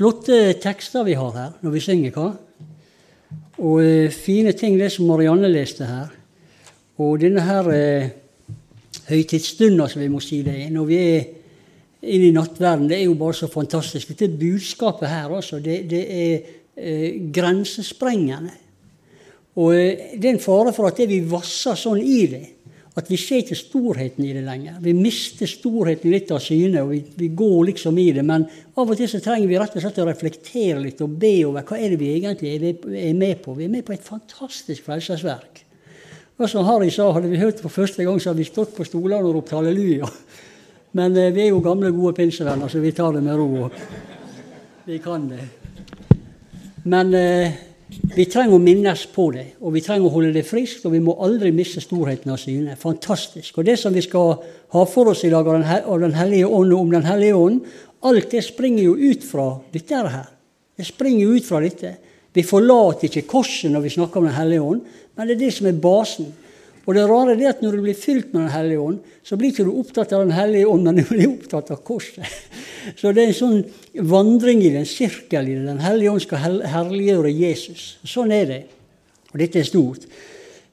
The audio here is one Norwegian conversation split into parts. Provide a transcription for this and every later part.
flotte tekster vi har her når vi synger, hva? Og eh, fine ting, det som Marianne leste her. Og denne her eh, høytidsstunda, som vi må si det er, når vi er inne i nattverden, det er jo bare så fantastisk. Dette budskapet her, altså, det, det er eh, grensesprengende. Og eh, det er en fare for at det vi vasser sånn i det, at vi ser ikke storheten i det lenger. Vi mister storheten litt av syne, og vi, vi, går liksom i det. Men av og til så trenger vi rett og slett å reflektere litt og be over hva er det vi egentlig er med på. Vi er med på et fantastisk frelsesverk. Og som Harry sa, hadde vi hørt for første gang, så hadde vi stått på stolene og ropt halleluja. Men eh, vi er jo gamle, gode pinsevenner, så vi tar det med ro. Vi kan det. Men eh, vi trenger å minnes på det, og vi trenger å holde det friskt. Og vi må aldri miste storheten av syne. Fantastisk. Og det som vi skal ha for oss i dag av Den hellige ånd og om Den hellige ånd, alt det springer jo ut fra dette her. Det springer jo ut fra dette. Vi forlater ikke korset når vi snakker om Den hellige ånd, men det er det som er basen. Og det rare er at når du blir fylt med Den hellige ånd, så blir ikke du opptatt av Den hellige ånd, men du blir opptatt av korset. Så det er en sånn vandring i det, en sirkel i det. Den hellige ånd skal herliggjøre Jesus. Sånn er det. Og dette er stort.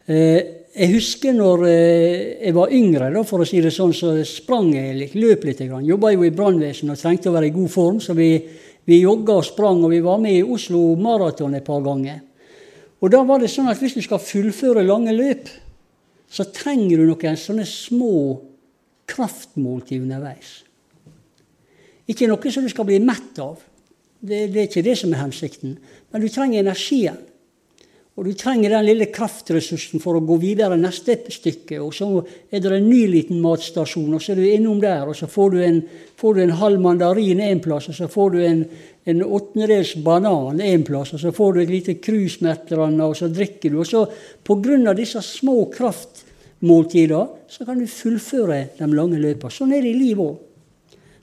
Eh, jeg husker når eh, jeg var yngre, for å si det sånn, så sprang jeg litt, løp litt. Jobba jo i brannvesenet og trengte å være i god form, så vi, vi jogga og sprang. Og vi var med i Oslo Maraton et par ganger. Og da var det sånn at Hvis du skal fullføre lange løp, så trenger du noen sånne små kraftmåltid underveis. Ikke noe som du skal bli mett av. Det, det er ikke det som er hensikten. Men du trenger energien. Og du trenger den lille kraftressursen for å gå videre neste stykke. Og så er det en ny liten matstasjon, og så er du innom der, og så får du en, får du en halv mandarin en plass, og så får du en, en åttendedels banan en plass, og så får du et lite krus med et eller annet, og så drikker du. Og så på grunn av disse små kraftmåltider, så kan du fullføre de lange løpene. Sånn er det i livet òg.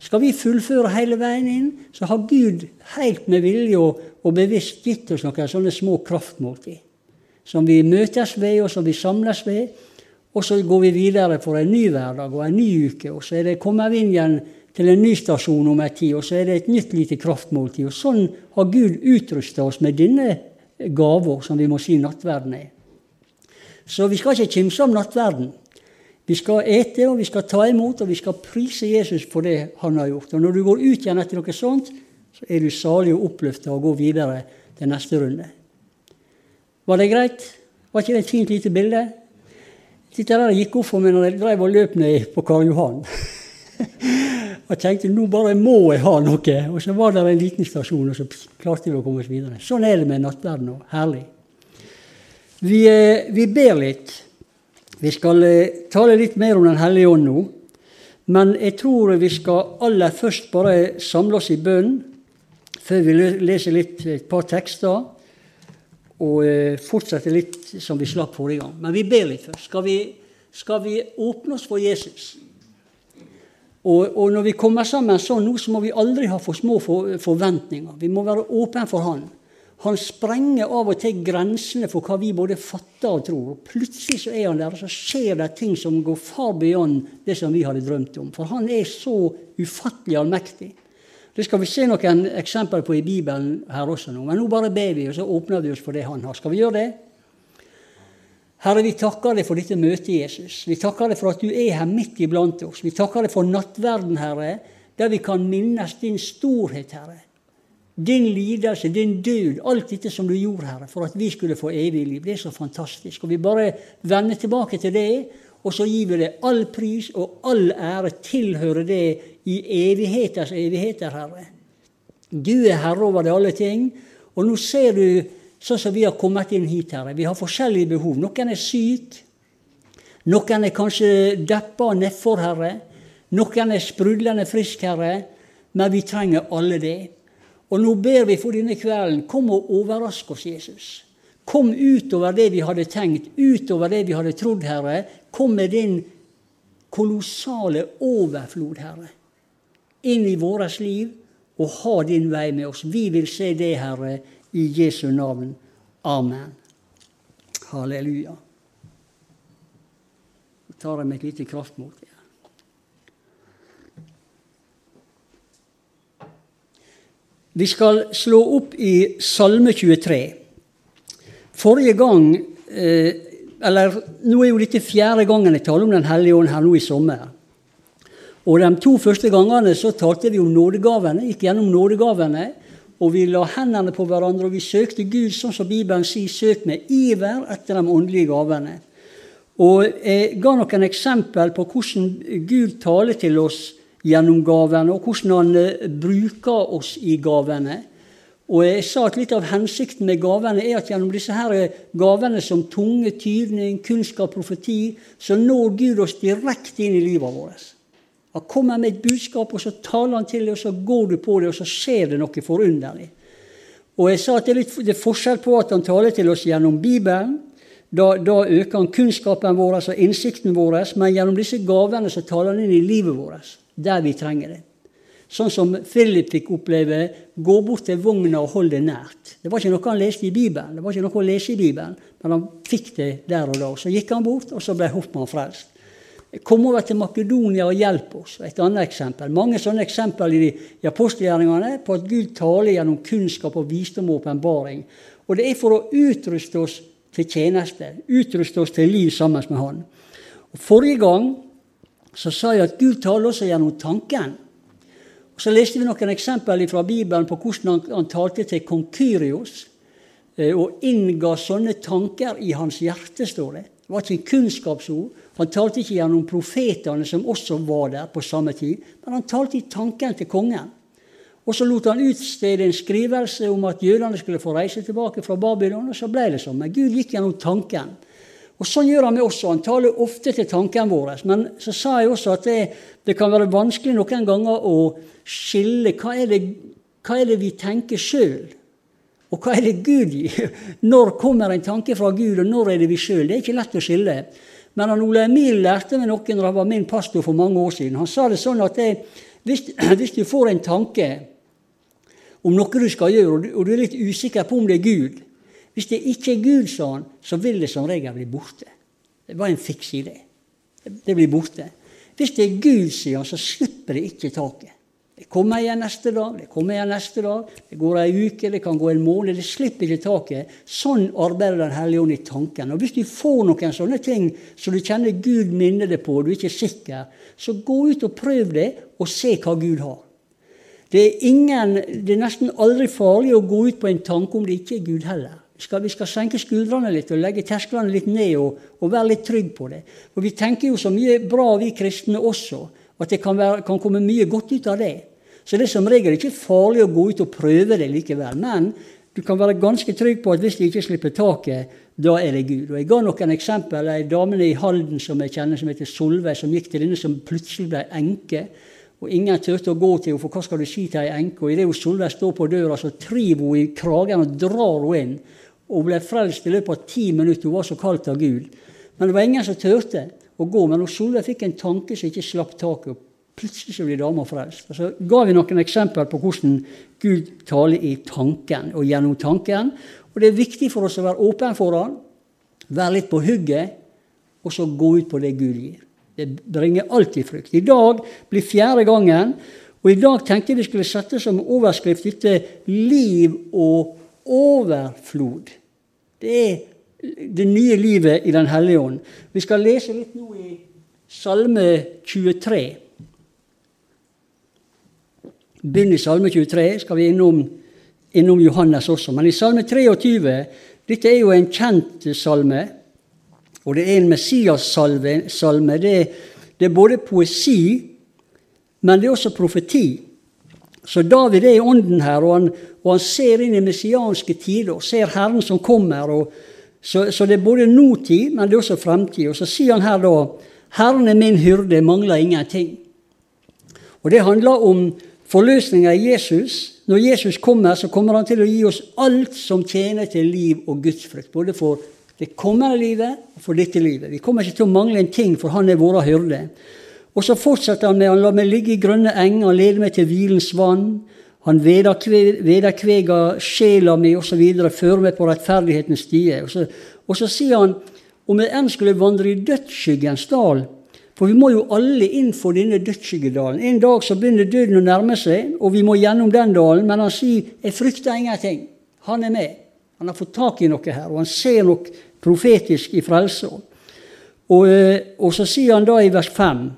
Skal vi fullføre hele veien inn, så har Gud helt med vilje og, og bevisst gitt oss noen sånne små kraftmåltid. Som vi møtes ved, og som vi samles ved. Og så går vi videre for en ny hverdag og en ny uke. Og så det, kommer vi inn igjen til en ny stasjon om en tid, og så er det et nytt lite kraftmåltid. Og sånn har Gud utrusta oss med denne gava, som vi må si nattverden er. Så vi skal ikke kimse om nattverden. Vi skal ete, og vi skal ta imot, og vi skal prise Jesus for det han har gjort. Og når du går ut igjen etter noe sånt, så er du salig og oppløfta og går videre til neste runde. Var det greit? Var ikke det et fint lite bilde? Dette der gikk opp for meg når jeg drev og løp ned på Karl Johan. og tenkte nå bare må jeg ha noe. Og så var det en liten stasjon, og så klarte vi å komme oss videre. Sånn er det med nattverden nå. Herlig. Vi, eh, vi ber litt. Vi skal eh, tale litt mer om Den hellige ånd nå. Men jeg tror vi skal aller først bare samle oss i bønn før vi leser litt, et par tekster. Og eh, fortsette litt som vi slapp forrige gang. Men vi ber litt først. Skal vi, skal vi åpne oss for Jesus? Og, og, når vi kommer sammen sånn nå, så må vi aldri ha for små for, forventninger. Vi må være åpne for Han. Han sprenger av og til grensene for hva vi både fatter og tror. Og Plutselig så er han der, og så skjer det ting som går far beyond det som vi hadde drømt om. For han er så ufattelig allmektig. Det skal vi se noen eksempler på i Bibelen her også nå. Men nå bare ber vi, og så åpner vi oss for det han har. Skal vi gjøre det? Herre, vi takker deg for dette møtet, Jesus. Vi takker deg for at du er her midt iblant oss. Vi takker deg for nattverden, Herre, der vi kan minnes din storhet, Herre. Din lidelse, din død, alt dette som du gjorde, Herre, for at vi skulle få evig liv. Det er så fantastisk. Og Vi bare vender tilbake til det, og så gir vi det all pris og all ære tilhører det i evigheters evigheter, Herre. Du er herre over det alle ting. Og nå ser du sånn som vi har kommet inn hit, Herre. Vi har forskjellige behov. Noen er syke. Noen er kanskje deppa nedfor, Herre. Noen er sprudlende frisk, Herre. Men vi trenger alle det. Og nå ber vi for denne kvelden. Kom og overrask oss, Jesus. Kom utover det vi hadde tenkt, utover det vi hadde trodd, Herre. Kom med din kolossale overflod, Herre, inn i vårt liv, og ha din vei med oss. Vi vil se det, Herre, i Jesu navn. Amen. Halleluja. Nå tar jeg meg et lite kraftmål. Vi skal slå opp i Salme 23. Forrige gang eh, Eller nå er jo dette fjerde gangen jeg taler om Den hellige ånd her nå i sommer. Og De to første gangene så talte vi om nådegavene, gikk gjennom nådegavene. Og vi la hendene på hverandre, og vi søkte Gud, sånn som Bibelen sier, søk med iver etter de åndelige gavene. Og jeg ga noen eksempel på hvordan Gud taler til oss gjennom gavene, og hvordan han eh, bruker oss i gavene. Og jeg sa at Litt av hensikten med gavene er at gjennom disse her eh, gavene som tunge, tyvning, kunnskap, profeti, så når Gud oss direkte inn i livet vårt. Han kommer med et budskap, og så taler han til deg, og så går du på det, og så skjer det noe forunderlig. Og jeg sa at det er, litt, det er forskjell på at han taler til oss gjennom Bibelen. Da, da øker han kunnskapen vår og innsikten vår, men gjennom disse gavene så taler han inn i livet vårt der vi trenger det. Sånn som Philip fikk oppleve gå bort til vogna og hold det nært. Det var ikke noe han leste i Bibelen, det var ikke noe å lese i Bibelen, men han fikk det der og da. Så gikk han bort, og så ble Hoffmann frelst. Kom over til Makedonia og hjelp oss. Et annet eksempel. Mange sånne eksempler i, i apostelgjerningene på at Gud taler gjennom kunnskap og visdom og åpenbaring. Og det er for å utruste oss til tjeneste, utruste oss til liv sammen med Han. Og Forrige gang så sa jeg at Gud taler også gjennom tanken. Og Så leste vi noen eksempler fra Bibelen på hvordan han, han talte til kong Kyrios eh, og innga sånne tanker i hans hjerte, står det. Det var ikke en kunnskapsord. Han talte ikke gjennom profetene, som også var der på samme tid, men han talte i tanken til kongen. Og så lot han utstede en skrivelse om at jødene skulle få reise tilbake fra Babylon, og så ble det sånn. Men Gud gikk gjennom tanken. Og Sånn gjør han med oss. Han taler ofte til tanken vår. Men så sa jeg også at det, det kan være vanskelig noen ganger å skille hva er det, hva er det vi tenker sjøl, og hva er det Gud gir. Når kommer en tanke fra Gud, og når er det vi sjøl? Det er ikke lett å skille. Men han Ole Emil lærte meg noe når han var min pastor for mange år siden. Han sa det sånn at det, hvis, hvis, du får en tanke om noe du skal gjøre, og du er litt usikker på om det er Gud, hvis det ikke er Gud, han, så vil det som regel bli borte. Det var en fiks idé. Det blir borte. Hvis det er Gud, han, så slipper det ikke taket. Det kommer igjen neste dag, det kommer igjen neste dag, det går ei uke, det kan gå en måned. Det slipper ikke taket. Sånn arbeider Den hellige ånd i tanken. Og Hvis du får noen sånne ting som du kjenner Gud minner deg på, og du er ikke sikker, så gå ut og prøv det, og se hva Gud har. Det er, ingen, det er nesten aldri farlig å gå ut på en tanke om det ikke er Gud heller skal, vi skal senke skuldrene litt og legge tersklene litt ned og, og, være litt trygg på det. For Vi tenker jo så mye bra, vi kristne også, at det kan, være, kan, komme mye godt ut av det. Så det er som regel ikke farlig å gå ut og prøve det likevel. Men du kan være ganske trygg på at hvis de ikke slipper taket, da er det Gud. Og Jeg ga noen eksempel. Ei dame i Halden som jeg kjenner, som heter Solveig, som gikk til denne som plutselig ble enke. Og ingen turte å gå til henne, for hva skal du si til ei enke? Og idet Solveig står på døra, så triver hun i kragen og drar henne inn og ble frelst i løpet av ti minutter. Hun var så kalt av Gud. Men det var ingen som turte å gå. Men Solveig fikk en tanke som ikke slapp taket. og Plutselig så ble dama frelst. Og så ga vi noen eksempler på hvordan Gud taler i tanken og gjennom tanken. Og Det er viktig for oss å være åpen for han, være litt på hugget, og så gå ut på det Gud gir. Det bringer alltid frukt. I dag blir fjerde gangen, og i dag tenkte jeg vi skulle sette som overskrift dette 'liv og overflod. Det er det nye livet i Den hellige ånd. Vi skal lese litt nå i Salme 23. Begynn i Salme 23, skal vi innom, innom Johannes også. Men i Salme 23 Dette er jo en kjent salme, og det er en Messias-salme. Det, det er både poesi, men det er også profeti. Så David er i ånden her, og han, og han ser inn i messianske tider, og ser Herren som kommer. Så, så, det er både nåtid, men det er også fremtid. Og så sier han her da Herren er min hyrde, mangler ingenting. Og det handler om forløsninga i Jesus. Når Jesus kommer, så kommer han til å gi oss alt som tjener til liv og gudsfrykt. Både for det kommende livet og for dette livet. Vi kommer ikke til å mangle en ting, for han er vår hyrde. Og så fortsetter han med han lar meg ligge i grønne enger, han leder meg til hvilens vann. Han vederkveger sjela mi osv., fører meg på rettferdighetens stie. Og så, og så sier han om jeg enn skulle vandre i dødsskyggens dal, For vi må jo alle inn for denne dødsskyggedalen. En dag så begynner døden å nærme seg, og vi må gjennom den dalen. Men han sier 'jeg frykter ingenting'. Han er med. Han har fått tak i noe her, og han ser noe profetisk i frelsa. Og, eh, og, så sier han da i vers 5.: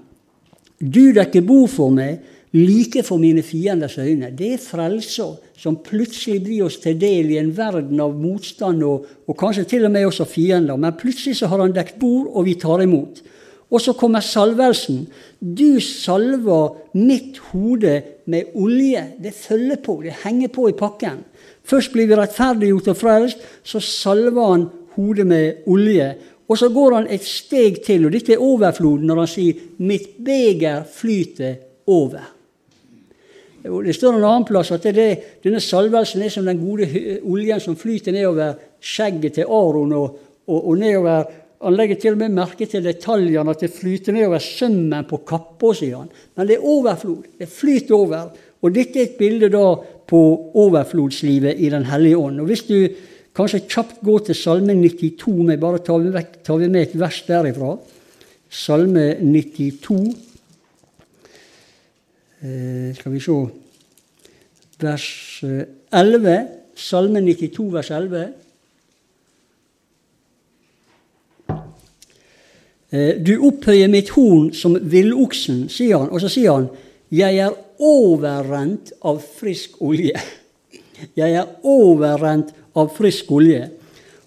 Du dekker bord for meg, like for mine fienders øyne. Det er frelsa som plutselig blir oss til del i en verden av motstand og, og kanskje til og med også fiender. Men plutselig så har han dekt bord, og vi tar imot. Og så kommer salvelsen. Du salver mitt hode med olje. Det følger på, det henger på i pakken. Først blir vi rettferdiggjort og frelst, så salver han hodet med olje. Og så går han et steg til, og dette er overfloden når han sier 'mitt beger flyter over'. Det står en annen plass at det, denne salvelsen er som den gode oljen som flyter nedover skjegget til Aron og, og, og nedover han legger til og med merke til detaljene, at det flyter nedover sømmen på kappa, sier han. Men det er overflod. Det flyter over. Og dette er et bilde da på overflodslivet i Den hellige ånd. Og Hvis du kanskje kjapt går til Salme 92, men bare tar vi, vekk, tar vi med et vers derifra. Salme 92. Eh, skal vi se Vers 11. Eh, Salme 92, vers 11. Eh, du opphøyer mitt horn som villoksen, sier han. Og så sier han, jeg er overrent av frisk olje. Jeg er overrent av frisk olje.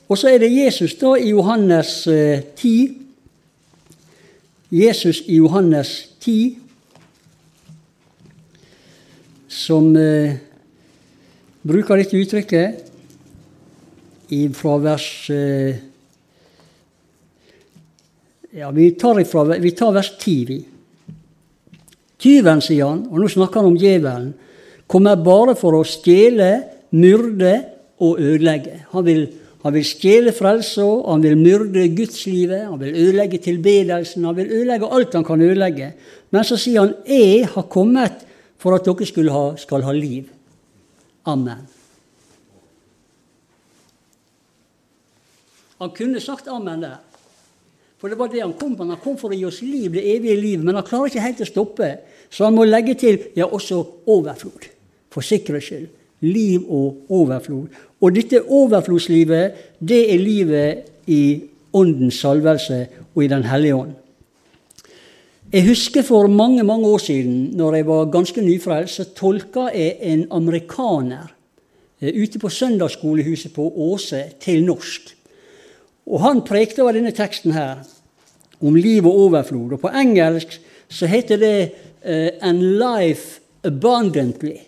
Og så er det Jesus da i Johannes 10. Eh, Jesus i Johannes 10 som eh, bruker dette uttrykket fra vers eh, ja, vi tar, ifra, vi tar vers 10, vi. Tyven, sier han, og nå snakker han om djevelen, kommer bare for å stjele, myrde og ødelegge. Han vil, han vil stjele frelsa, han vil myrde gudslivet, han vil ødelegge tilbedelsen, han vil ødelegge alt han kan ødelegge. Men så sier han 'Jeg har kommet for at dere ha, skal ha liv'. Amen. Han kunne sagt amen der. For det var det han kom på. Han kom for å gi oss liv, det evige liv. Men han klarer ikke helt å stoppe. Så han må legge til ja, også overflod. For sikkerhets skyld. Liv og overflod. Og dette overflodslivet, det er livet i Åndens salvelse og i Den hellige ånd. Jeg husker for mange mange år siden, når jeg var ganske nyfrelst, så tolka jeg en amerikaner eh, ute på søndagsskolehuset på Åse til norsk. Og han prekte over denne teksten her, om liv og overflod. Og på engelsk så heter det uh, 'and life abundantly'.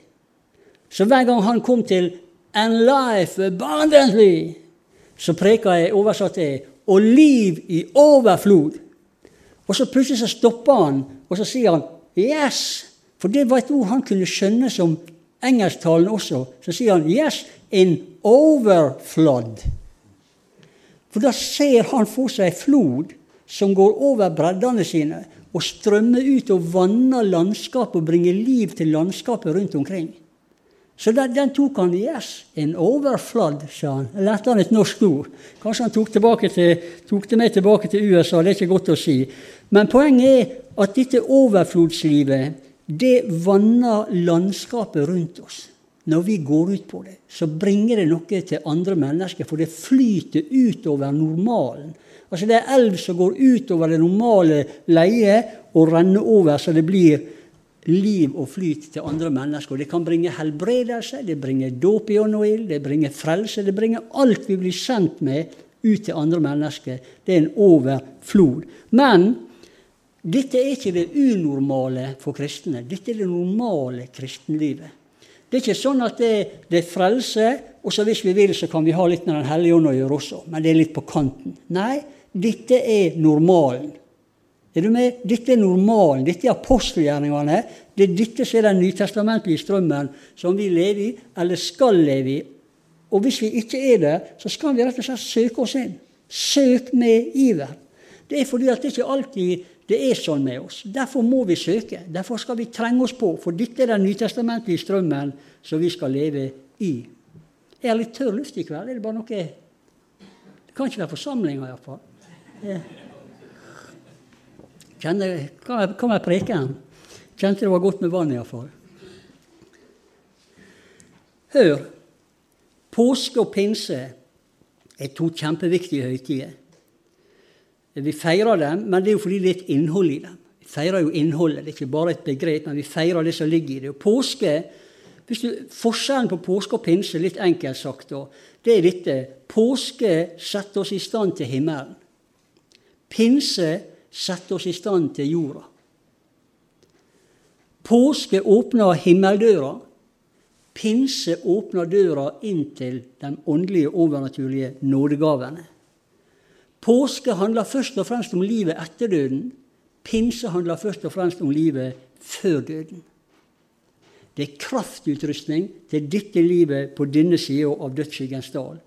Så hver gang han kom til 'and life abundantly', så preka jeg, oversatte jeg 'og liv i overflod'. Og så plutselig så stopper han, og så sier han 'yes'. For det var et ord han kunne skjønne som engelsktalende også. Så sier han 'yes in overflood'. For da ser han for seg ei flod som går over breddene sine og strømmer ut og vanner landskapet og bringer liv til landskapet rundt omkring. Så den, tok han yes, in overflood, sa han. Lærte han et norsk ord. Kanskje han tok, til, tok, det med tilbake til USA, det er ikke godt å si. Men poenget er at dette overflodslivet, det vanner landskapet rundt oss når vi går ut på det, så bringer det noe til andre mennesker, for det flyter utover normalen. Altså Det er elv som går utover det normale leiet og renner over, så det blir liv og flyt til andre mennesker. Det kan bringe helbredelse, det bringer dåp i ånd og ild, det bringer frelse. Det bringer alt vi blir sendt med, ut til andre mennesker. Det er en overflod. Men dette er ikke det unormale for kristne. Dette er det normale kristenlivet. Det er ikke sånn at det, det er frelse, og så hvis vi vil, så kan vi ha litt med Den hellige ånd å gjøre også. Men det er litt på kanten. Nei, dette er normalen. Er du med? Dette er normalen. Dette er apostelgjerningene. Det er dette som er den nytestamentlige strømmen som vi lever i, eller skal leve i. Og hvis vi ikke er det, så skal vi rett og slett søke oss inn. Søk med iver. Det er fordi at det ikke alltid det er sånn med oss. Derfor må vi søke. Derfor skal vi trenge oss på, for dette er den nytestamentlige strømmen som vi skal leve i. Jeg har litt tørr luft i kveld. Er det bare noe Det kan ikke være forsamlinger, iallfall. Kjenner, hva med preken? Kjente det var godt med vann, iallfall. Hør. Påske og pinse er to kjempeviktige høytider. Vi feirer dem, men det er jo fordi det er et innhold i dem. Vi feirer jo innholdet, det er ikke bare et begrep, men vi feirer det som ligger i det. Og påske, du, Forskjellen på påske og pinse, litt enkelt sagt, det er dette. Påske setter oss i stand til himmelen. Pinse setter oss i stand til jorda. Påske åpner himmeldøra. Pinse åpner døra inn til de åndelige, overnaturlige nådegavene. Påske handler først og fremst om livet etter døden. Pinse handler først og fremst om livet før døden. Det er kraftutrustning til dette livet på denne sida av dødsskyggens dal.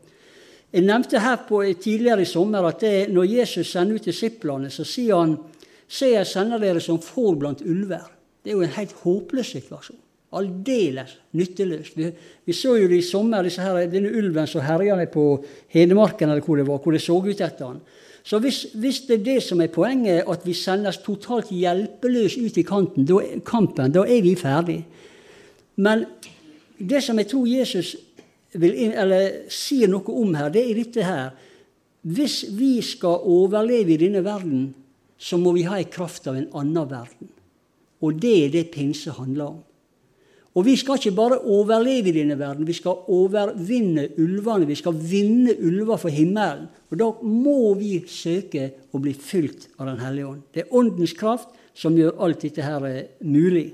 Jeg nevnte her på, tidligere i sommer at det, når Jesus sender ut disiplene, så sier han Se, jeg sender dere som får blant ulver. Det er jo en helt håpløs situasjon. Aldeles nytteløst. Vi, vi, så jo det i sommer, her, denne ulven som herja på Hedmarken, eller hvor det var, hvor det så ut etter han. Så hvis, hvis, det er det som er poenget, at vi sendes totalt hjelpeløse ut i kanten, da, kampen, da er vi ferdig. Men det som jeg tror Jesus eller sier noe om her, det er dette her. Hvis vi skal overleve i denne verden, så må vi ha en kraft av en annen verden. Og det er det pinse handler om. Og vi skal ikke bare overleve i denne verden, vi skal overvinne ulvene. Vi skal vinne ulver for himmelen. Og da må vi søke å bli fylt av Den hellige ånd. Det er åndens kraft som gjør alt dette her eh, mulig.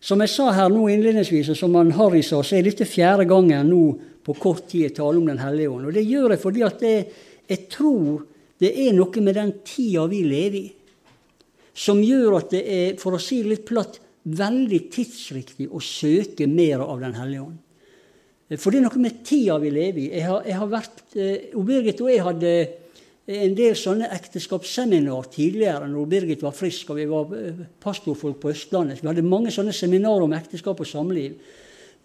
Som jeg sa her nå innledningsvis, og som han Harry sa, så er dette fjerde gangen nå på kort tid jeg taler om Den hellige ånd. Og det gjør jeg fordi at det, jeg tror det er noe med den tida vi lever i, som gjør at det er, for å si det litt platt, veldig tidsriktig å søke mer av Den hellige ånd. For det er noe med tida vi lever i. Jeg har, jeg har vært, eh, Birgit og jeg hadde en del sånne ekteskapsseminar tidligere når Birgit var frisk og vi var eh, pastorfolk på Østlandet. Vi hadde mange sånne seminarer om ekteskap og samliv.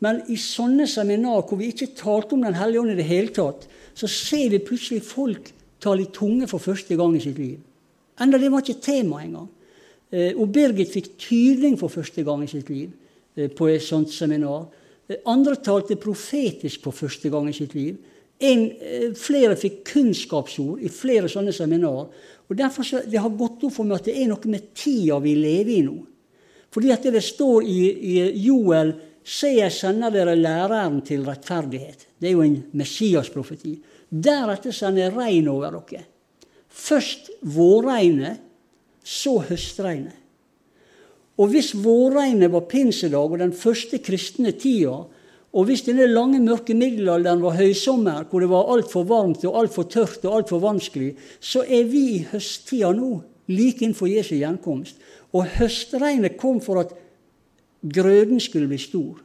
Men i sånne seminar hvor vi ikke talte om Den hellige ånd i det hele tatt, så ser vi plutselig folk tale i tunge for første gang i sitt liv. Enda det var ikke tema engang. Eh, og Birgit fikk tydning for første gang i sitt liv eh, på et sånt seminar. Eh, andre talte profetisk for første gang i sitt liv. En, flere fikk kunnskapsord i flere sånne seminar. Og derfor så, Det har gått opp for meg at det er noe med tida vi lever i nå. Fordi at det står i, i Joel Se, jeg sender dere læreren til rettferdighet. Det er jo en Messias-profeti. Deretter sender jeg regn over dere. Først vårregnet, så høstregnet. Og hvis vårregnet var pinsedag og den første kristne tida, og hvis denne lange, mørke middelalderen var høysommer, hvor det var altfor varmt og altfor tørt og altfor vanskelig, så er vi i høsttida nå, like innenfor Jesu gjenkomst. Og høstregnet kom for at grøden skulle bli stor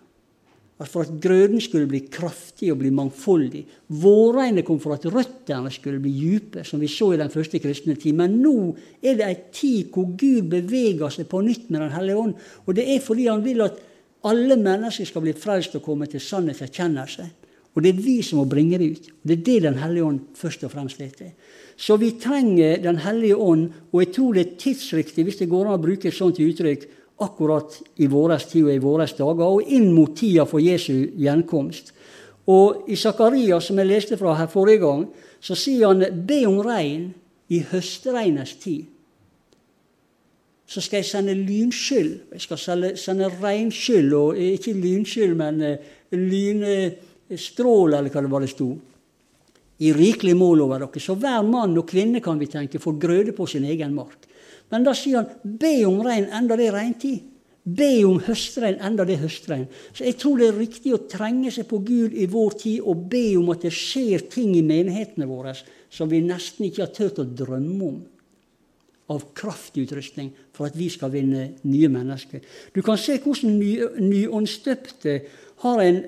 at for at grøden skulle bli kraftig og bli mangfoldig. Vårregnet kom for at røttene skulle bli dype, som vi så i den første kristne tid. Men nå er det ei tid hvor Gud beveger seg på nytt med Den hellige ånd. Og det er fordi han vil at alle mennesker skal bli frelst og komme til sannhetserkjennelse. Og det er vi som må bringe det ut. Det er det Den hellige ånd først og fremst er til. Så vi trenger Den hellige ånd, og jeg tror det er tidsriktig, hvis det går an å bruke et sånt uttrykk, akkurat i vår tid og i våre dager, og inn mot tida for Jesu gjenkomst. Og I Zakaria, som jeg leste fra her forrige gang, så sier han 'be om regn i høstregnets tid'. Så skal jeg sende lynskyld. Jeg skal sende regnskyld, og ikke lynskyld, men lynstrål, lynstråle, eller hva det var det sto. I rikelig mål over dere. Så hver mann og kvinne kan vi tenke, får grøde på sin egen mark. Men da sier han be om regn enda det er regntid. Be om høstregn enda det er høstregn. Så jeg tror det er riktig å trenge seg på Gud i vår tid og be om at det skjer ting i menighetene våre som vi nesten ikke har turt å drømme om. Av kraftutrustning for at vi skal vinne nye mennesker. Du kan se hvordan nyåndsdøpte har en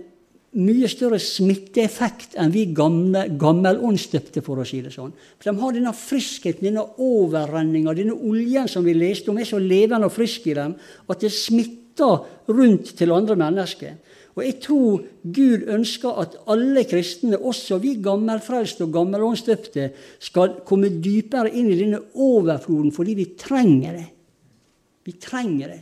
mye større smitteeffekt enn vi gamle, gammelåndsdøpte, for å si det sånn. For De har denne friskheten, denne overrenninga, denne oljen som vi leste om, er så levende og frisk i dem at det smitter rundt til andre mennesker. Og jeg tror Gud ønsker at alle kristne, også vi gammelfrelste og gammelåndsdøpte, skal komme dypere inn i denne overfloden fordi vi trenger det. Vi trenger det.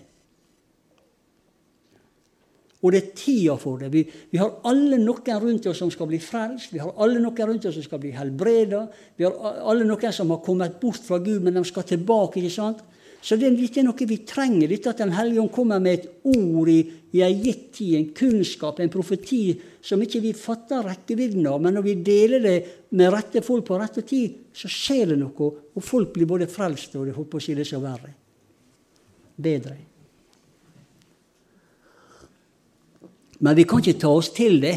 Og det er tida for det. Vi, vi, har alle noen rundt oss som skal bli frelst. Vi har alle noen rundt oss som skal bli helbreda. Vi har alle noen som har kommet bort fra Gud, men de skal tilbake. ikke sant? Så det, er noe vi trenger. Dette at Den hellige ånd kommer med et ord i, i en gitt tid, en kunnskap, en profeti, som ikke vi fatter rekkevidden av. Men når vi deler det med rette folk på rette tid, så skjer det noe. Og folk blir både frelst og det på å si det så verre. Bedre. Men vi kan ikke ta oss til det.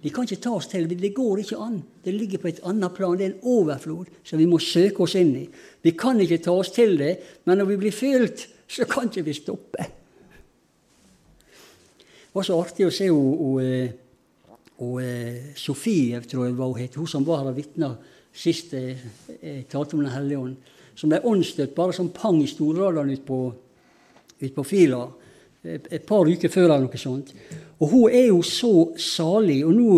Vi kan ikke ta oss til det. Det går ikke an. Det ligger på et annet plan. Det er en overflod som vi må søke oss inn i. Vi kan ikke ta oss til det, men når vi blir fylt, så kan ikke vi stoppe. Det var så artig å se og, eh, eh, Sofie, tror jeg var hun het, hun som var her og vitna sist jeg eh, talte om Den hellige ånd, som ble åndsstøtt bare som pang i storradioen ute på, ut på fila et par uker før eller noe sånt. Og hun er jo så salig, og, nå,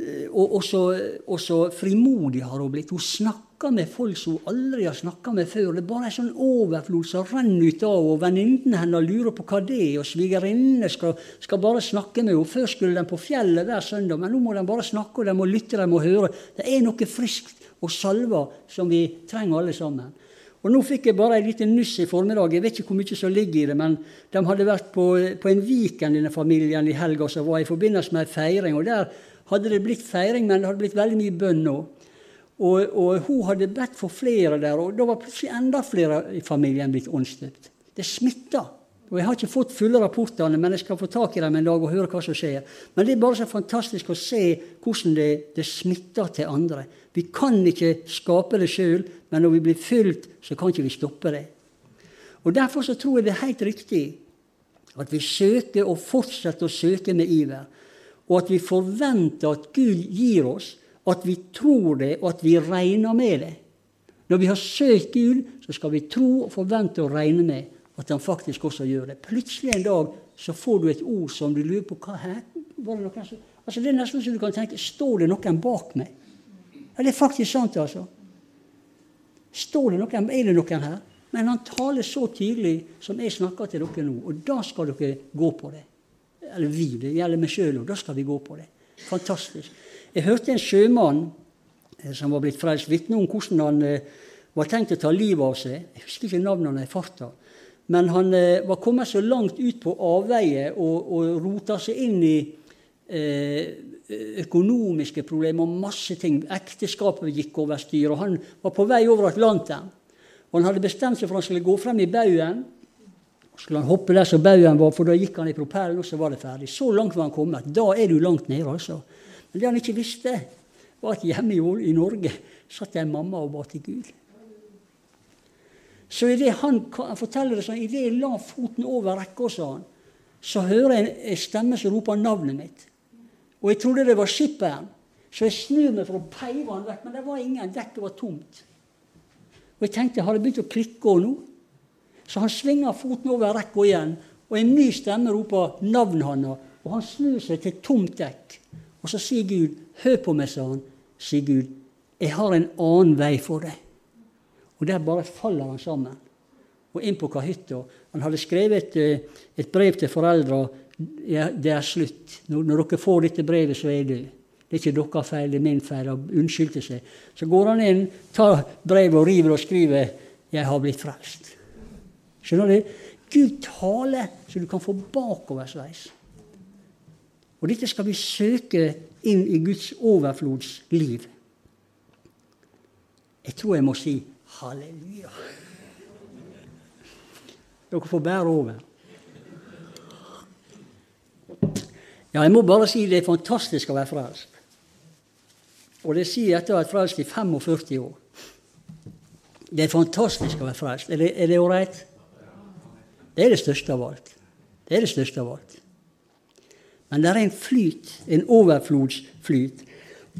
eh, og, og, så, og så frimodig har hun blitt. Hun snakker med folk som hun aldri har snakka med før. Det er bare en sånn overflod som renner ut av og Venninnene hennes lurer på hva det er, og svigerinnene skal, skal, bare snakke med henne. Før skulle de på fjellet hver søndag, men nå må de bare snakke, og de må lytte, de må høre. Det er noe friskt og salva som vi trenger alle sammen. Og Nå fikk jeg bare en liten nuss i formiddag. Jeg vet ikke hvor mye som ligger i det, men de hadde vært på, på en Viken, denne familien, i helga som var i forbindelse med en feiring. og Der hadde det blitt feiring, men det hadde blitt veldig mye bønn òg. Og, og, hun hadde bedt for flere der, og da var plutselig enda flere i familien blitt åndsdøpt. Det smitta. Og Jeg har ikke fått fulle rapportene, men jeg skal få tak i dem en dag og høre hva som skjer. Men det er bare så fantastisk å se hvordan det, det smitter til andre. Vi kan ikke skape det sjøl, men når vi blir fylt, så kan ikke vi stoppe det. Og Derfor så tror jeg det er helt riktig at vi søker og fortsetter å søke med iver. Og at vi forventer at Gud gir oss, at vi tror det, og at vi regner med det. Når vi har søkt Gud, så skal vi tro og forvente å regne med at han faktisk også gjør det. Plutselig en dag så får du et ord som du lurer på hva her? Var det, noen som, altså det er nesten så du kan tenke Står det noen bak meg? Ja, det er faktisk sant, altså. Står det noen, Er det noen her? Men han taler så tydelig som jeg snakker til dere nå, og da skal dere gå på det. Eller vi, det gjelder meg sjøl òg. Da skal vi gå på det. Fantastisk. Jeg hørte en sjømann eh, som var blitt frelst, vitne om hvordan han eh, var tenkt å ta livet av seg. Jeg husker ikke navnene i farta. Men han eh, var kommet så langt ut på avveie og, og rota seg inn i eh, økonomiske problemer og masse ting. Ekteskapet gikk over styr, og han var på vei over Atlanteren. Og han hadde bestemt seg for at han skulle gå frem i baugen. Skulle han hoppe der som baugen var, for da gikk han i propellen, og så var det ferdig. Så langt var han kommet. Da er du langt nede, altså. Men det han ikke visste, var at hjemme i Norge satt en mamma og ba til Gud. Så i det han, forteller det sånn, i det jeg la foten over rekka, sa han, så hører jeg en stemme som roper navnet mitt. Og jeg trodde det var skipperen. Så jeg snur meg for å peive han vekk, men det var ingen. Dekket var tomt. Og jeg tenkte, har det begynt å klikke nå? Så han svinger foten over rekka igjen, og en ny stemme roper navnet hans. Og han snur seg til tomt dekk. Og så sier Gud, 'Hør på meg', sa han. Sier Gud, 'Jeg har en annen vei for deg'. Og der bare faller han sammen. Og inn på kahytta. Han hadde skrevet et, eh, et brev til foreldra. Ja, det er slutt. Når, når, dere får dette brevet, så er det. Det er ikke deres feil, det er min feil. Han unnskyldte seg. Så går han inn, tar brevet og river og skriver 'Jeg har blitt frelst'. Skjønner du? Gud taler så du kan få bakoversveis. Og dette skal vi søke inn i Guds overflodsliv. Jeg tror jeg må si Halleluja. Dere får bære over. Ja, jeg må bare si det er fantastisk å være frelst. Og det sier jeg etter å ha vært frelst i 45 år. Det er fantastisk å være frelst. Er det, er det ålreit? Det er det største av alt. Det er det største av alt. Men det er en flyt, en overflodsflyt.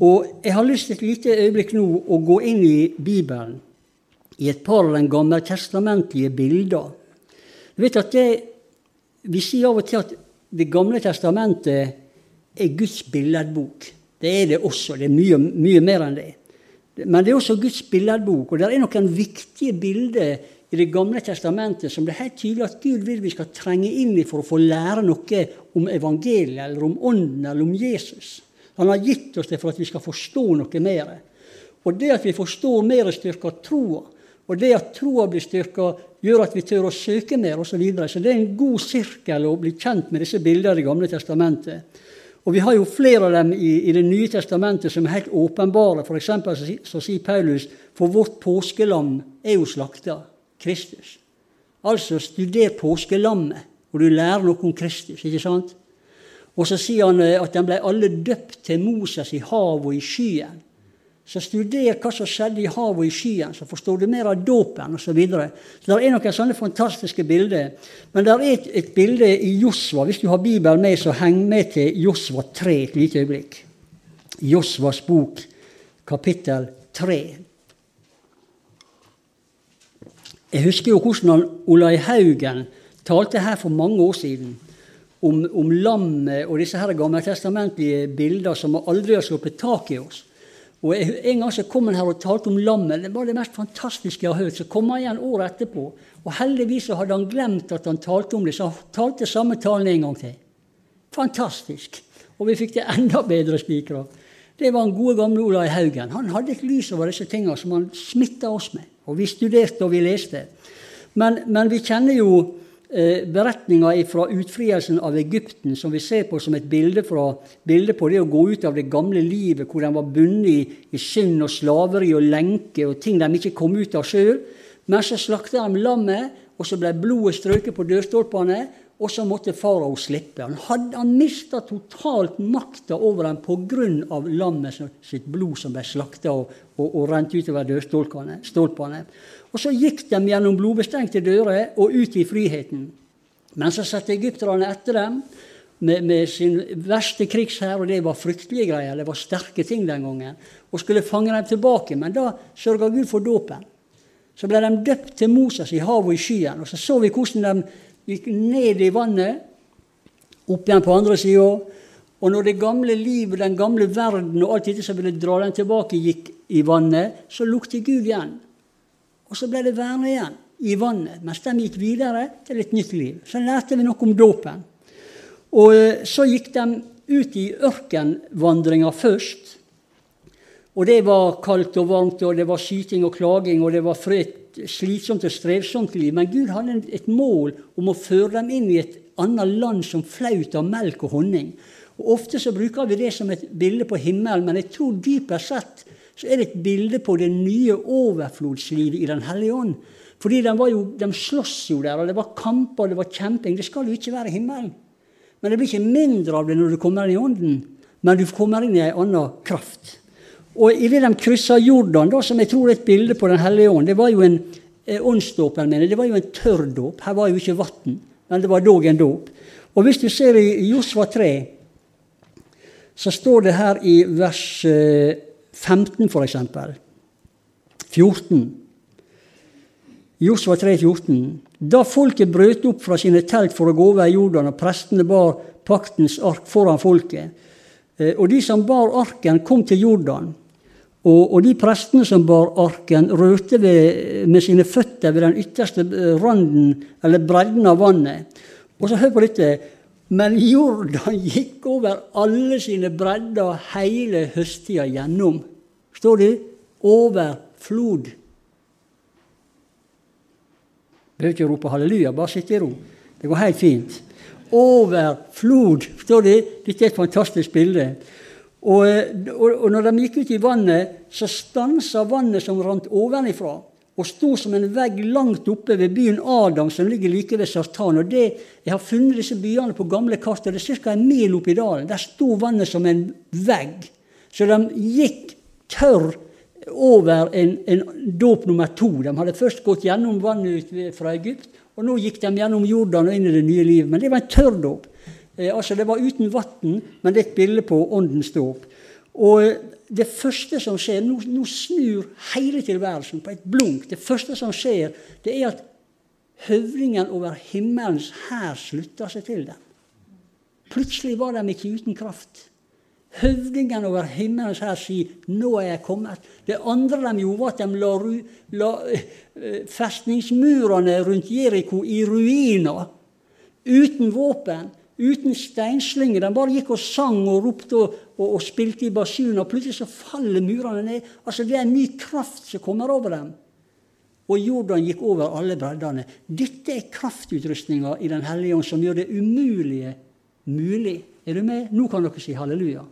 Og jeg har lyst til et lite øyeblikk nå å gå inn i Bibelen i et par av den gammeltestamentlige bilder. Du vet at det, Vi sier av og til at Det gamle testamentet er Guds billedbok. Det er det også. Det er mye, mye mer enn det. Men det er også Guds billedbok. Og det er noen viktige bilder i Det gamle testamentet som det er helt tydelig at Gud vil vi skal trenge inn i for å få lære noe om evangeliet, eller om Ånden, eller om Jesus. Han har gitt oss det for at vi skal forstå noe mer. Og det at vi forstår mer, styrker troa. Og det at troa blir styrka, gjør at vi tør å søke mer, osv. Så, videre. så det er en god sirkel å bli kjent med disse bildene i Det gamle testamentet. Og Vi har jo flere av dem i, i Det nye testamentet som er helt åpenbare. For eksempel, så sier Paulus for vårt påskelam er jo slakta Kristus. Altså studer påskelammet, og du lærer noe om Kristus. ikke sant? Og så sier han eh, at de ble alle døpt til Moses i havet og i skyen. Så studer hva som skjedde i havet og i skyen, så forstår du mer av dåpen osv. Så, videre. så det er noen sånne fantastiske bilder. Men det er et, et bilde i Josva. Hvis du har Bibelen med, så heng med til Josva 3 et lite øyeblikk. Josvas bok, kapittel 3. Jeg husker jo hvordan Olai Haugen talte her for mange år siden om, om lammet og disse her gammeltestamentlige bilder som aldri har sluppet tak i oss. Og En gang så kom han her og talte om lammet. Det var det mest fantastiske jeg har hørt. Så kom han igjen året etterpå, og heldigvis så hadde han glemt at han talte om det, så han talte samme talen en gang til. Fantastisk. Og vi fikk det enda bedre spikra. Det var den gode, gamle Olai Haugen. Han hadde et lys over disse tingene som han smitta oss med. Og vi studerte og vi leste. Men, men vi kjenner jo beretninga fra utfrielsen av Egypten, som vi ser på som et bilde, fra, bilde, på det å gå ut av det gamle livet, hvor de var bundet i, i synd og slaveri og lenke og ting de ikke kom ut av sjøl. Men så slakta de lammet, og så ble blodet strøket på dørstolpene. Og så måtte farao slippe. Han, hadde, mista totalt makta over dem pga. lammet sitt blod som ble slakta og, og, og rent utover dørstolpene. Og så gikk de gjennom blodbestengte dører og ut i friheten. Men så satte egypterne etter dem med, med sin verste krigshær, og det var fryktelige greier. Det var sterke ting den gangen. Og skulle fange dem tilbake. Men da sørga Gud for dåpen. Så ble de døpt til Moses i havet og i skyen. Og så så vi hvordan de gikk ned i vannet, opp igjen på andre sida. Og når det gamle livet, den gamle verden og alt dette som ville dra dem tilbake, gikk i vannet, så lukter Gud igjen. Og så ble det værende igjen i vannet, mens de gikk videre til et nytt liv. Så lærte vi noe om dåpen. Og eh, så gikk de ut i ørkenvandringa først. Og det var kaldt og varmt, og det var skyting og klaging, og det var et slitsomt og strevsomt liv. Men Gud hadde et mål om å føre dem inn i et annet land som flaut av melk og honning. Og Ofte så bruker vi det som et bilde på himmelen, men jeg tror dypest sett så er det et bilde på det nye overflodslivet i Den hellige ånd. Fordi de, jo, de slåss jo der, og det var kamper det var kjemping. Det skal jo ikke være himmelen. Men det blir ikke mindre av det når du kommer inn i ånden, men du kommer inn i en annen kraft. Og idet de kryssa Jordan, da, som jeg tror er et bilde på Den hellige ånd Det var jo en eh, åndsdåpen, mener det var jo en tørr dåp. Her var jo ikke vann, men det var dog en dåp. Og hvis du ser i Josva 3, så står det her i vers eh, 15, f.eks. 14. Josva 3, 14. Da folket brøt opp fra sine telt for å gå over Jordan, og prestene bar paktens ark foran folket, eh, og de som bar arken, kom til Jordan, og, de prestene som bar arken, rørte med sine føtter ved den ytterste eh, randen, eller bredden av vannet. Og så hør på dette. Men Jordan gikk over alle sine bredder hele høsttida gjennom. Står det? overflod. Behøver ikke rope halleluja, bare sitte i ro. Det går helt fint. Overflod, står det. Dette er et fantastisk bilde. Og, og, og når de gikk ut i vannet, så stansa vannet som rant ovenifra og sto som en vegg langt oppe ved byen Adam, som ligger like ved Sartan. Og det, Jeg har funnet disse byene på gamle kart, og det er ca. en mil oppi dalen. Der sto vannet som en vegg. Så de gikk tørr over en, en dåp nummer to. De hadde først gått gjennom vannet fra Egypt, og nå gikk de gjennom Jordan og inn i det nye livet. Men det var en tørr dåp. Eh, altså Det var uten vann, men det er et bilde på åndens dåp. Og det første som skjer Nå, nå snur hele tilværelsen på et blunk. Det første som skjer, det er at høvdingen over himmelens hær slutter seg til dem. Plutselig var de ikke uten kraft. Høvdingen over himmelen her sier 'Nå er jeg kommet'. Det andre de gjorde, var at de la, la uh, festningsmurene rundt Jeriko i ruiner. Uten våpen, uten steinslinger. De bare gikk og sang og ropte og, og, og spilte i basun. Og plutselig så faller murene ned. Altså Det er en ny kraft som kommer over dem. Og Jordan gikk over alle breddene. Dette er kraftutrustninga i Den hellige ånd som gjør det umulige mulig. Er du med? Nå kan dere si halleluja.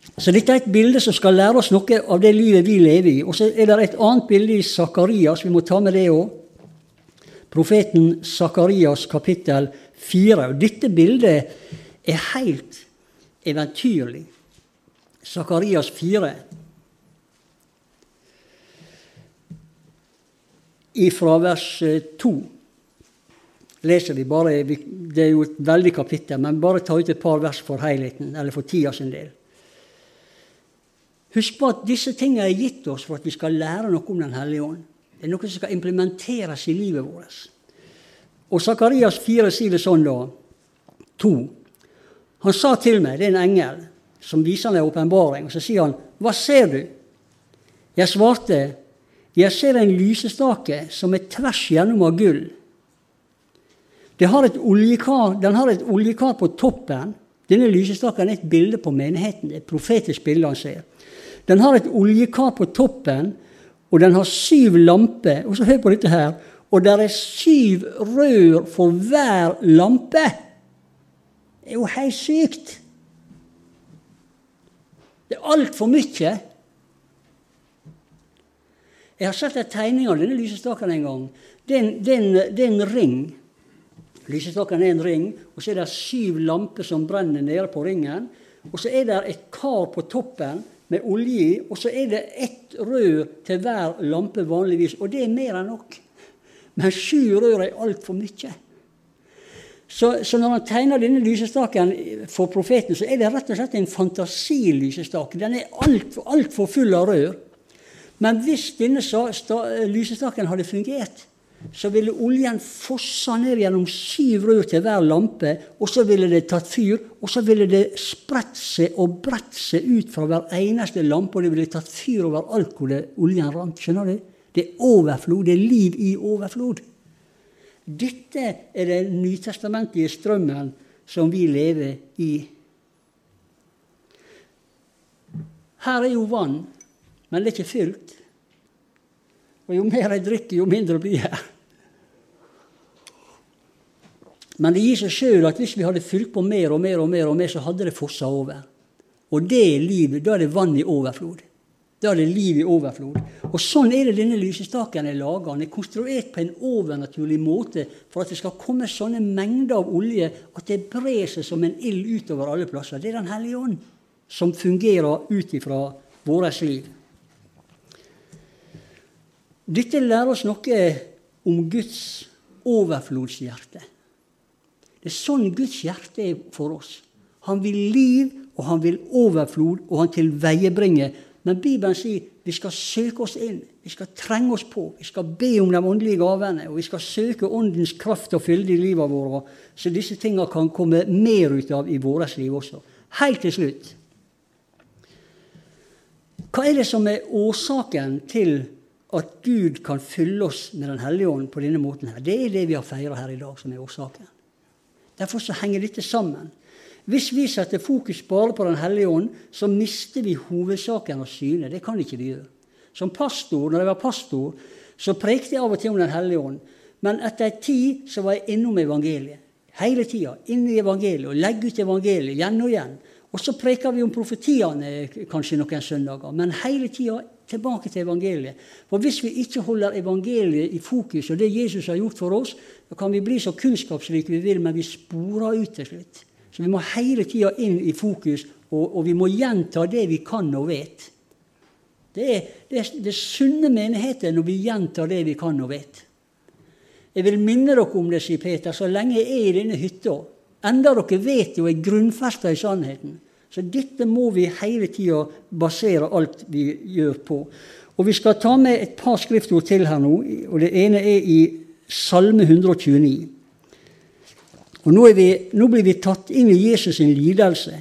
Så dette er et bilde som skal lære oss noe av det livet vi lever i. Og så er det et annet bilde i Sakarias, vi må ta med det òg. Profeten Sakarias kapittel 4. Og dette bildet er helt eventyrlig. Sakarias 4. Ifra vers 2 leser vi bare Det er jo et veldig kapittel, men bare ta ut et par vers for helheten, eller for tida sin del. Husk på at disse tingene er gitt oss for at vi skal lære noe om Den hellige ånd. Det er noe som skal implementeres i livet vårt. Og Sakarias 4 sier det sånn, da. To. Han sa til meg, det er en engel som viser meg åpenbaring, og så sier han, 'Hva ser du?' Jeg svarte, 'Jeg ser en lysestake som er tvers gjennom av gull.' Har oljekar, den har et oljekar på toppen. Denne lysestaken er et bilde på menigheten. Et profetisk bilde han ser. Den har et oljekar på toppen, og den har syv lamper. Og så hør på dette her. Og det er syv rør for hver lampe. Det er jo helt sykt. Det er altfor mye. Jeg har sett en tegning av denne lysestaken en gang. Det er en ring. Lysestaken er en ring, og så er det syv lamper som brenner nede på ringen. Og så er det et kar på toppen med olje i, og så er det ett rør til hver lampe vanligvis. Og det er mer enn nok. Men sju rør er altfor mye. Så, så, når han tegner denne lysestaken for profeten, så er det rett og slett en fantasilysestake. Den er altfor alt for full av rør. Men hvis denne lysestaken hadde fungert, så ville oljen fossa ned gjennom syv rør til hver lampe, og så ville det tatt fyr, og så ville det spredt seg og bredt seg ut fra hver eneste lampe, og det ville tatt fyr over alt hvor oljen rant. Skjønner du? Det er overflod. Det er liv i overflod. Dette er den nytestamentlige strømmen som vi lever i. Her er jo vann, men det er ikke fylt. Og jo mer jeg drikker, jo mindre blir jeg. Men det gir seg sjøl at hvis vi hadde fylt på mer og mer, og mer, og mer, så hadde det fossa over. Og det er livet. Da er det vann i overflod. Da er det liv i overflod. Og sånn er det denne lysestaken er laga. Den er konstruert på en overnaturlig måte for at det skal komme sånne mengder av olje at det brer seg som en ild utover alle plasser. Det er Den hellige ånd som fungerer ut ifra vårt liv. Dette lærer oss noe om Guds overflodshjerte. Det er sånn Guds hjerte er for oss. Han vil liv, og han vil overflod, og han tilveiebringer. Men Bibelen sier vi skal søke oss inn, vi skal trenge oss på. Vi skal be om de åndelige gavene, og vi skal søke Åndens kraft og fylde i livet vårt, så disse tingene kan komme mer ut av i vårt liv også. Helt til slutt. Hva er det som er årsaken til at Gud kan fylle oss med Den hellige ånd på denne måten. her. Det er det vi har feira her i dag, som er årsaken. Derfor så henger dette sammen. Hvis vi setter fokus bare på Den hellige ånd, så mister vi hovedsaken av syne. Det kan ikke vi gjøre. Som pastor, når jeg var pastor, så prekte jeg av og til om Den hellige ånd. Men etter en tid så var jeg innom evangeliet. Hele tida. Inn i evangeliet. Og legge ut evangeliet igjen og igjen. Og så preker vi om profetiene kanskje noen søndager. Men hele tida tilbake til evangeliet. For hvis vi ikke holder evangeliet i fokus, og det Jesus har gjort for oss, da kan vi bli så kunnskapsrike vi vil, men vi sporer ut til slutt. Så vi må hele tida inn i fokus, og, og, vi må gjenta det vi kan og vet. Det er, det, det sunne menigheten når vi gjentar det vi kan og vet. Jeg vil minne dere om det, sier Peter, så lenge jeg er i denne hytta. Enda dere vet jo er grunnfesta i sannheten. Så dette må vi hele tida basere alt vi gjør på. Og Vi skal ta med et par skriftord til her nå. og Det ene er i Salme 129. Og nå, vi, nå blir vi tatt inn i Jesus' sin lidelse,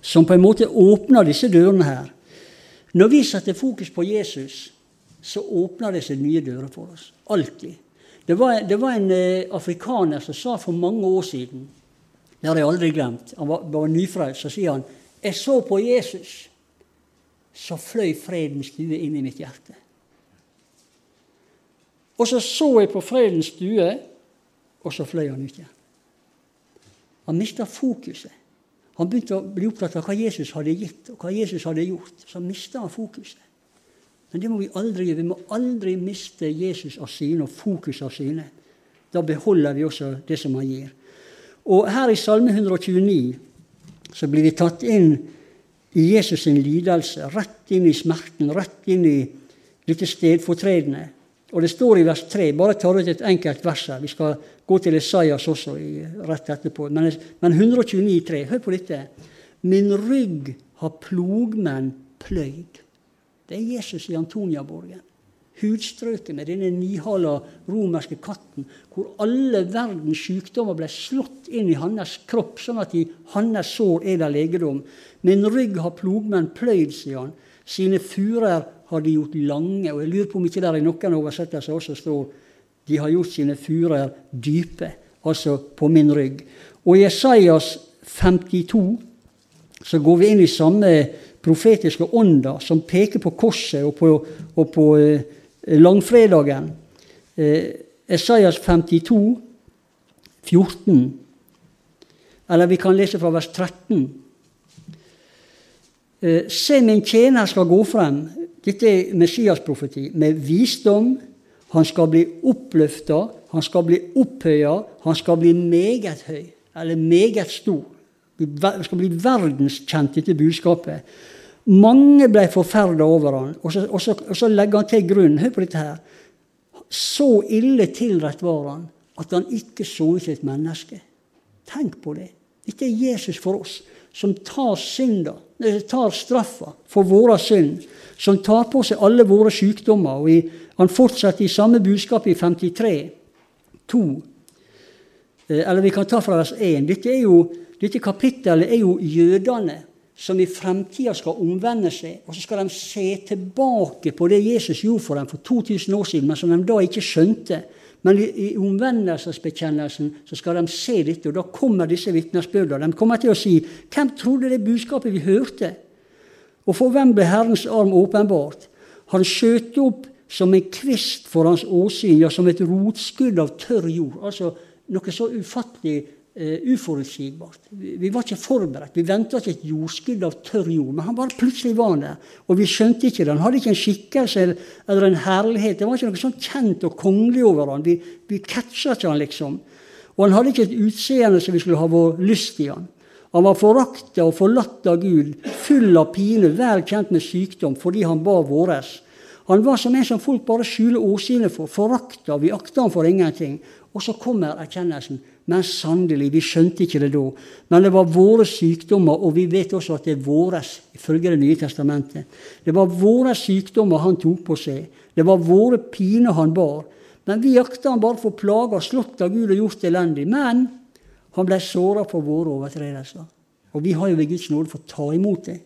som på en måte åpner disse dørene her. Når vi setter fokus på Jesus, så åpner det seg nye dører for oss. Alltid. Det var, det var en eh, afrikaner som sa for mange år siden Det har jeg aldri glemt. Han var, var nyfrelst. Så sier han Jeg så på Jesus, så fløy fredens stue inn i mitt hjerte. Og så så jeg på fredens stue, og så fløy han ut igjen. Han mista fokuset. Han begynte å bli opptatt av hva Jesus hadde gitt, og hva Jesus hadde gjort. Så mista han fokuset. Men det må vi aldri gjøre. Vi må aldri miste Jesus av syne og fokus av syne. Da beholder vi også det som han gir. Og her i Salme 129 så blir vi tatt inn i Jesus' sin lidelse, rett inn i smerten, rett inn i dette stedfortredende. Og det står i vers 3. Bare ta ut et enkelt vers her. Vi skal gå til Esaias også i, rett etterpå. Men, men 129,3. Hør på dette. Min rygg har plogmenn pløyd. Det er Jesus i Antoniaborgen. Hudstrøket med denne nihala romerske katten, hvor alle verdens sykdommer ble slått inn i hans kropp, sånn at i hans sår er det legedom. Min rygg har plogmenn pløyd, sier han. Sine furer har de gjort lange. Og jeg lurer på om ikke det er noen oversettelser også står de har gjort sine furer dype, altså på min rygg. Og i Jesajas 52 så går vi inn i samme profetiske ånda som peker på korset og på, og på eh, langfredagen. Eh, Esaias 52, 14. Eller vi kan lese fra vers 13. Eh, Se, min tjener skal gå frem. Dette er Messias-profeti. Med visdom. Han skal bli oppløfta, han skal bli opphøya, han skal bli meget høy. Eller meget stor. Han skal bli verdenskjent, dette budskapet. Mange ble forferda over han, og så, og, og så, legger han til grunn. Hør på dette her. Så ille tilrett var han at han ikke så ut som et menneske. Tenk på det. Dette er Jesus for oss, som tar synda, tar straffa for våre synd. Som tar på seg alle våre sykdommer. og i, Han fortsetter i samme budskap i 53, 2. Eh, eller vi kan ta fra vers 1. Dette, jo, dette kapittelet er jo jødene som i fremtida skal omvende seg, og så skal de se tilbake på det Jesus gjorde for dem for 2000 år siden, men som de da ikke skjønte. Men i, omvendelsesbekjennelsen så skal de se dette, og da kommer disse vitnesbyrdene. De kommer til å si 'Hvem trodde det budskapet vi hørte?' Og for hvem ble Herrens arm åpenbart? Han skjøt opp som en kvist for hans åsyn, ja, som et rotskudd av tørr jord. Altså noe så ufattelig uforutsigbart. Vi, vi, var ikke forberedt. Vi venta ikke et jordskudd av tørr jord. Men han bare plutselig var der. Og vi skjønte ikke det. Han hadde ikke en skikkelse eller en herlighet. Det var ikke noe sånn kjent og kongelig over han. Vi, vi catcha ikke han, liksom. Og han hadde ikke et utseende som vi skulle ha vår lyst i han. Han var forakta og forlatt av Gud, full av pine, vel kjent med sykdom, fordi han var våres. Han var som en som folk bare skjuler åsynet for, forakta, vi akta han for ingenting. Og så kommer erkjennelsen. Men sannelig, vi skjønte ikke det da. Men det var våre sykdommer, og vi vet også at det er våres, ifølge Det nye testamentet. Det var våre sykdommer han tok på seg. Det var våre piner han bar. Men vi jakta han bare for plager, slått av Gud og gjort elendig. Men han ble såra for våre overtredelser. Og vi har jo ved Guds nåde fått ta imot det.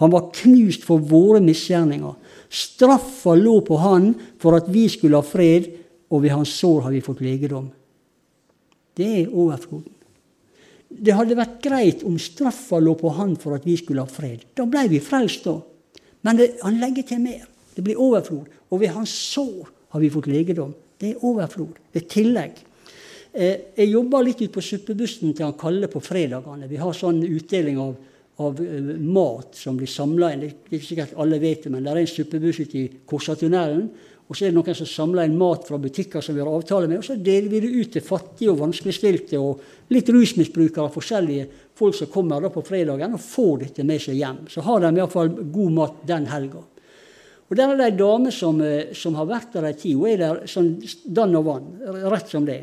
Han var knust for våre misgjerninger. Straffa lå på han for at vi skulle ha fred, og ved hans sår har vi fått legedom. Det er overfloden. Det hadde vært greit om straffa lå på han for at vi skulle ha fred. Da ble vi frelst, da. Men det, han legger til mer. Det blir overflod. Og ved hans sår har vi fått legedom. Det er overflod. Det er tillegg. Eh, jeg jobber litt ute på suppebussen til han Kalle på fredagene. Vi har sånn utdeling av, av uh, mat som blir samla inn. Det er ikke sikkert alle vet det, men det er en suppebuss ute i Korsatunnelen og så er det noen som samler inn mat fra butikker som vi har avtale med, og så deler vi det ut til fattige og vanskeligstilte og litt rusmisbrukere og forskjellige folk som kommer da på fredagen og får dette med seg hjem. Så har de iallfall god mat den helga. Og Der er det ei dame som, eh, som, har vært der ei tid. Hun er der sånn dann og vann, rett som det.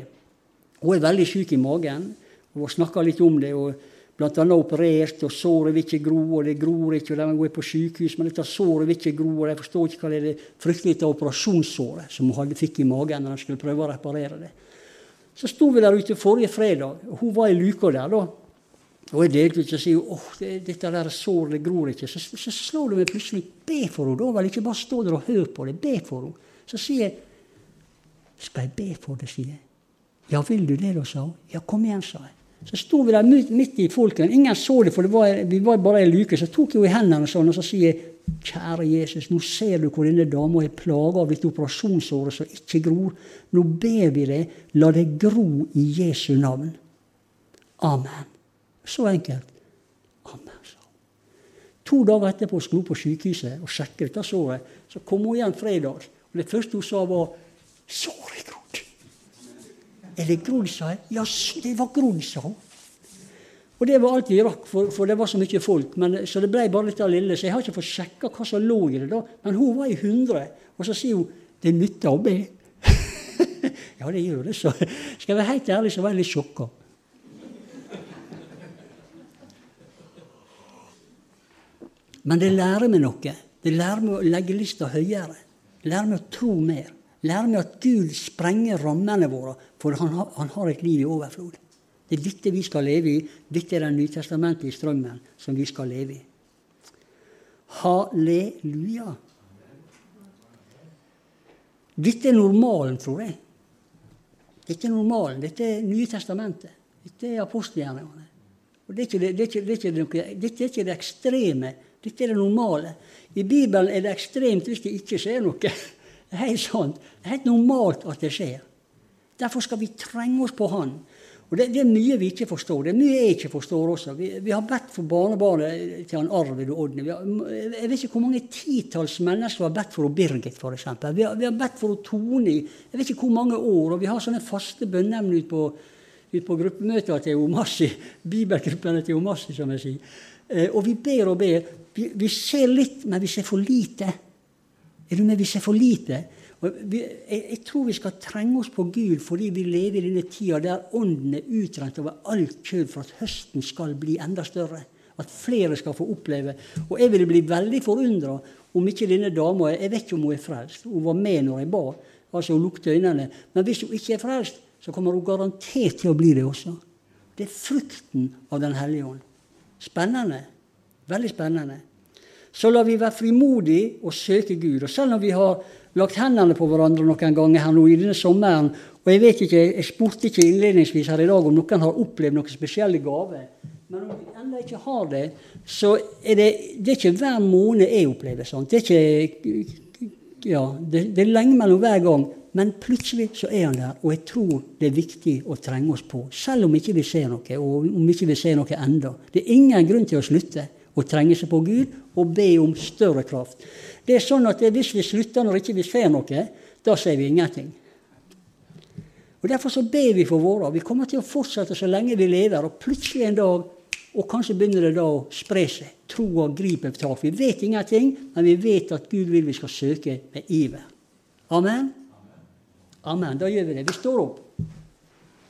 Hun er veldig syk i magen. Hun snakka litt om det. og bl.a. operert, og såret vil ikke gro, og det gror ikke, og de går på sykehus, men dette såret vil ikke gro, og de forstår ikke hva det er det fryktelige operasjonssåret som hun fikk i magen når de skulle prøve å reparere det. Så sto vi der ute forrige fredag, og hun var i luka der. da. Og jeg delte ut og sier åh, det, dette der såret det gror ikke. Så, så slår det meg plutselig be for henne. Da vel ikke bare stå der og hør på det. Be for henne. Så sier jeg skal jeg be for det, sier jeg. Ja, vil du det, da, sa hun. Ja, kom igjen, sa jeg. Så sto vi der midt i folket. Ingen så det, for det var, vi var bare ei luke. Så tok jeg henne i hendene sånn, og så sier jeg Kjære Jesus, nå ser du hvor denne dama er plaga av dette operasjonsåret som ikke gror. Nå ber vi deg, la det gro i Jesu navn. Amen. Så enkelt. Amen, sa hun. To dager etterpå skulle hun på sykehuset og sjekke dette såret. Så kom hun igjen fredag, og det første hun sa, var 'Såret grodd'. Er det jeg. Ja, det var grodd. Og det var alt vi rakk, for, for, det var så mye folk. Men, så det ble bare litt av lille. Så jeg har ikke fått sjekka hva som lå i det da. Men hun var i hundre. Og så sier hun 'Det nytter å be'. ja, det gjør det, så. Skal jeg være helt ærlig, så var jeg litt sjokka. Men det lærer meg noe. Det lærer meg å legge lista høyere. Det lærer meg å tro mer. Det lærer meg at Gud sprenger rammene våre, for han har, han har et liv i overflod. Det er dette vi skal leve i. Dette er den nytestamentlige strømmen som vi skal leve i. Halleluja. Dette er normalen, tror jeg. Dette er normalen. Dette er Nye testamentet. Dette er apostelgjerningene. Dette er, det, det, det, dette er ikke det ekstreme dette er det normale. I Bibelen er det ekstremt hvis det ikke skjer noe. Det er helt sant. Det er helt normalt at det skjer. Derfor skal vi trenge oss på Han. Og det, det, er mye vi ikke forstår. Det er mye jeg ikke forstår også. Vi, vi har bedt for barnebarnet til han Arvid og Odny. jeg vet ikke hvor mange titalls mennesker har bedt for Birgit, f.eks. Vi, vi har bedt for Tone i jeg vet ikke hvor mange år. Og vi har sånne faste bønneemner ute på, ut på gruppemøter til Omassi. Bibelgruppene til Omassi, som jeg sier. Eh, og vi ber og ber. Vi, vi, ser litt, men vi ser for lite. Er du med? Vi ser for lite. Jeg, tror vi skal trenge oss på Gud fordi vi lever i denne tida der ånden er utrent over alt kjød for at høsten skal bli enda større. At flere skal få oppleve. Og jeg ville bli veldig forundra om ikke denne dama Jeg vet ikke om hun er frelst. Hun var med når jeg ba. Altså Hun lukte øynene. Men hvis hun ikke er frelst, så kommer hun garantert til å bli det også. Det er frukten av Den hellige ånd. Spennende. Veldig spennende. Så lar vi være frimodige og søke Gud. Og selv om vi har lagt hendene på hverandre noen ganger her nå i denne sommeren og Jeg vet ikke, jeg spurte ikke innledningsvis her i dag om noen har opplevd noen spesielle gaver. Men om vi ennå ikke har det, så er det, det er ikke hver måned jeg opplever sånt. Det er ikke ja, det, det er lenge mellom hver gang. Men plutselig så er han der, og jeg tror det er viktig å trenge oss på. Selv om ikke vi ser noe, og om ikke vi ser noe enda. Det er ingen grunn til å slutte å trenge seg på Gud og be om større kraft. Det er sånn at Hvis vi slutter når ikke vi ser noe, da ser vi ingenting. Og Derfor så ber vi for våre. Vi kommer til å fortsette så lenge vi lever. Og plutselig en dag, og kanskje begynner det da å spre seg, troa griper tak. Vi vet ingenting, men vi vet at Gud vil vi skal søke med iver. Amen. Amen. Da gjør vi det. Vi står opp.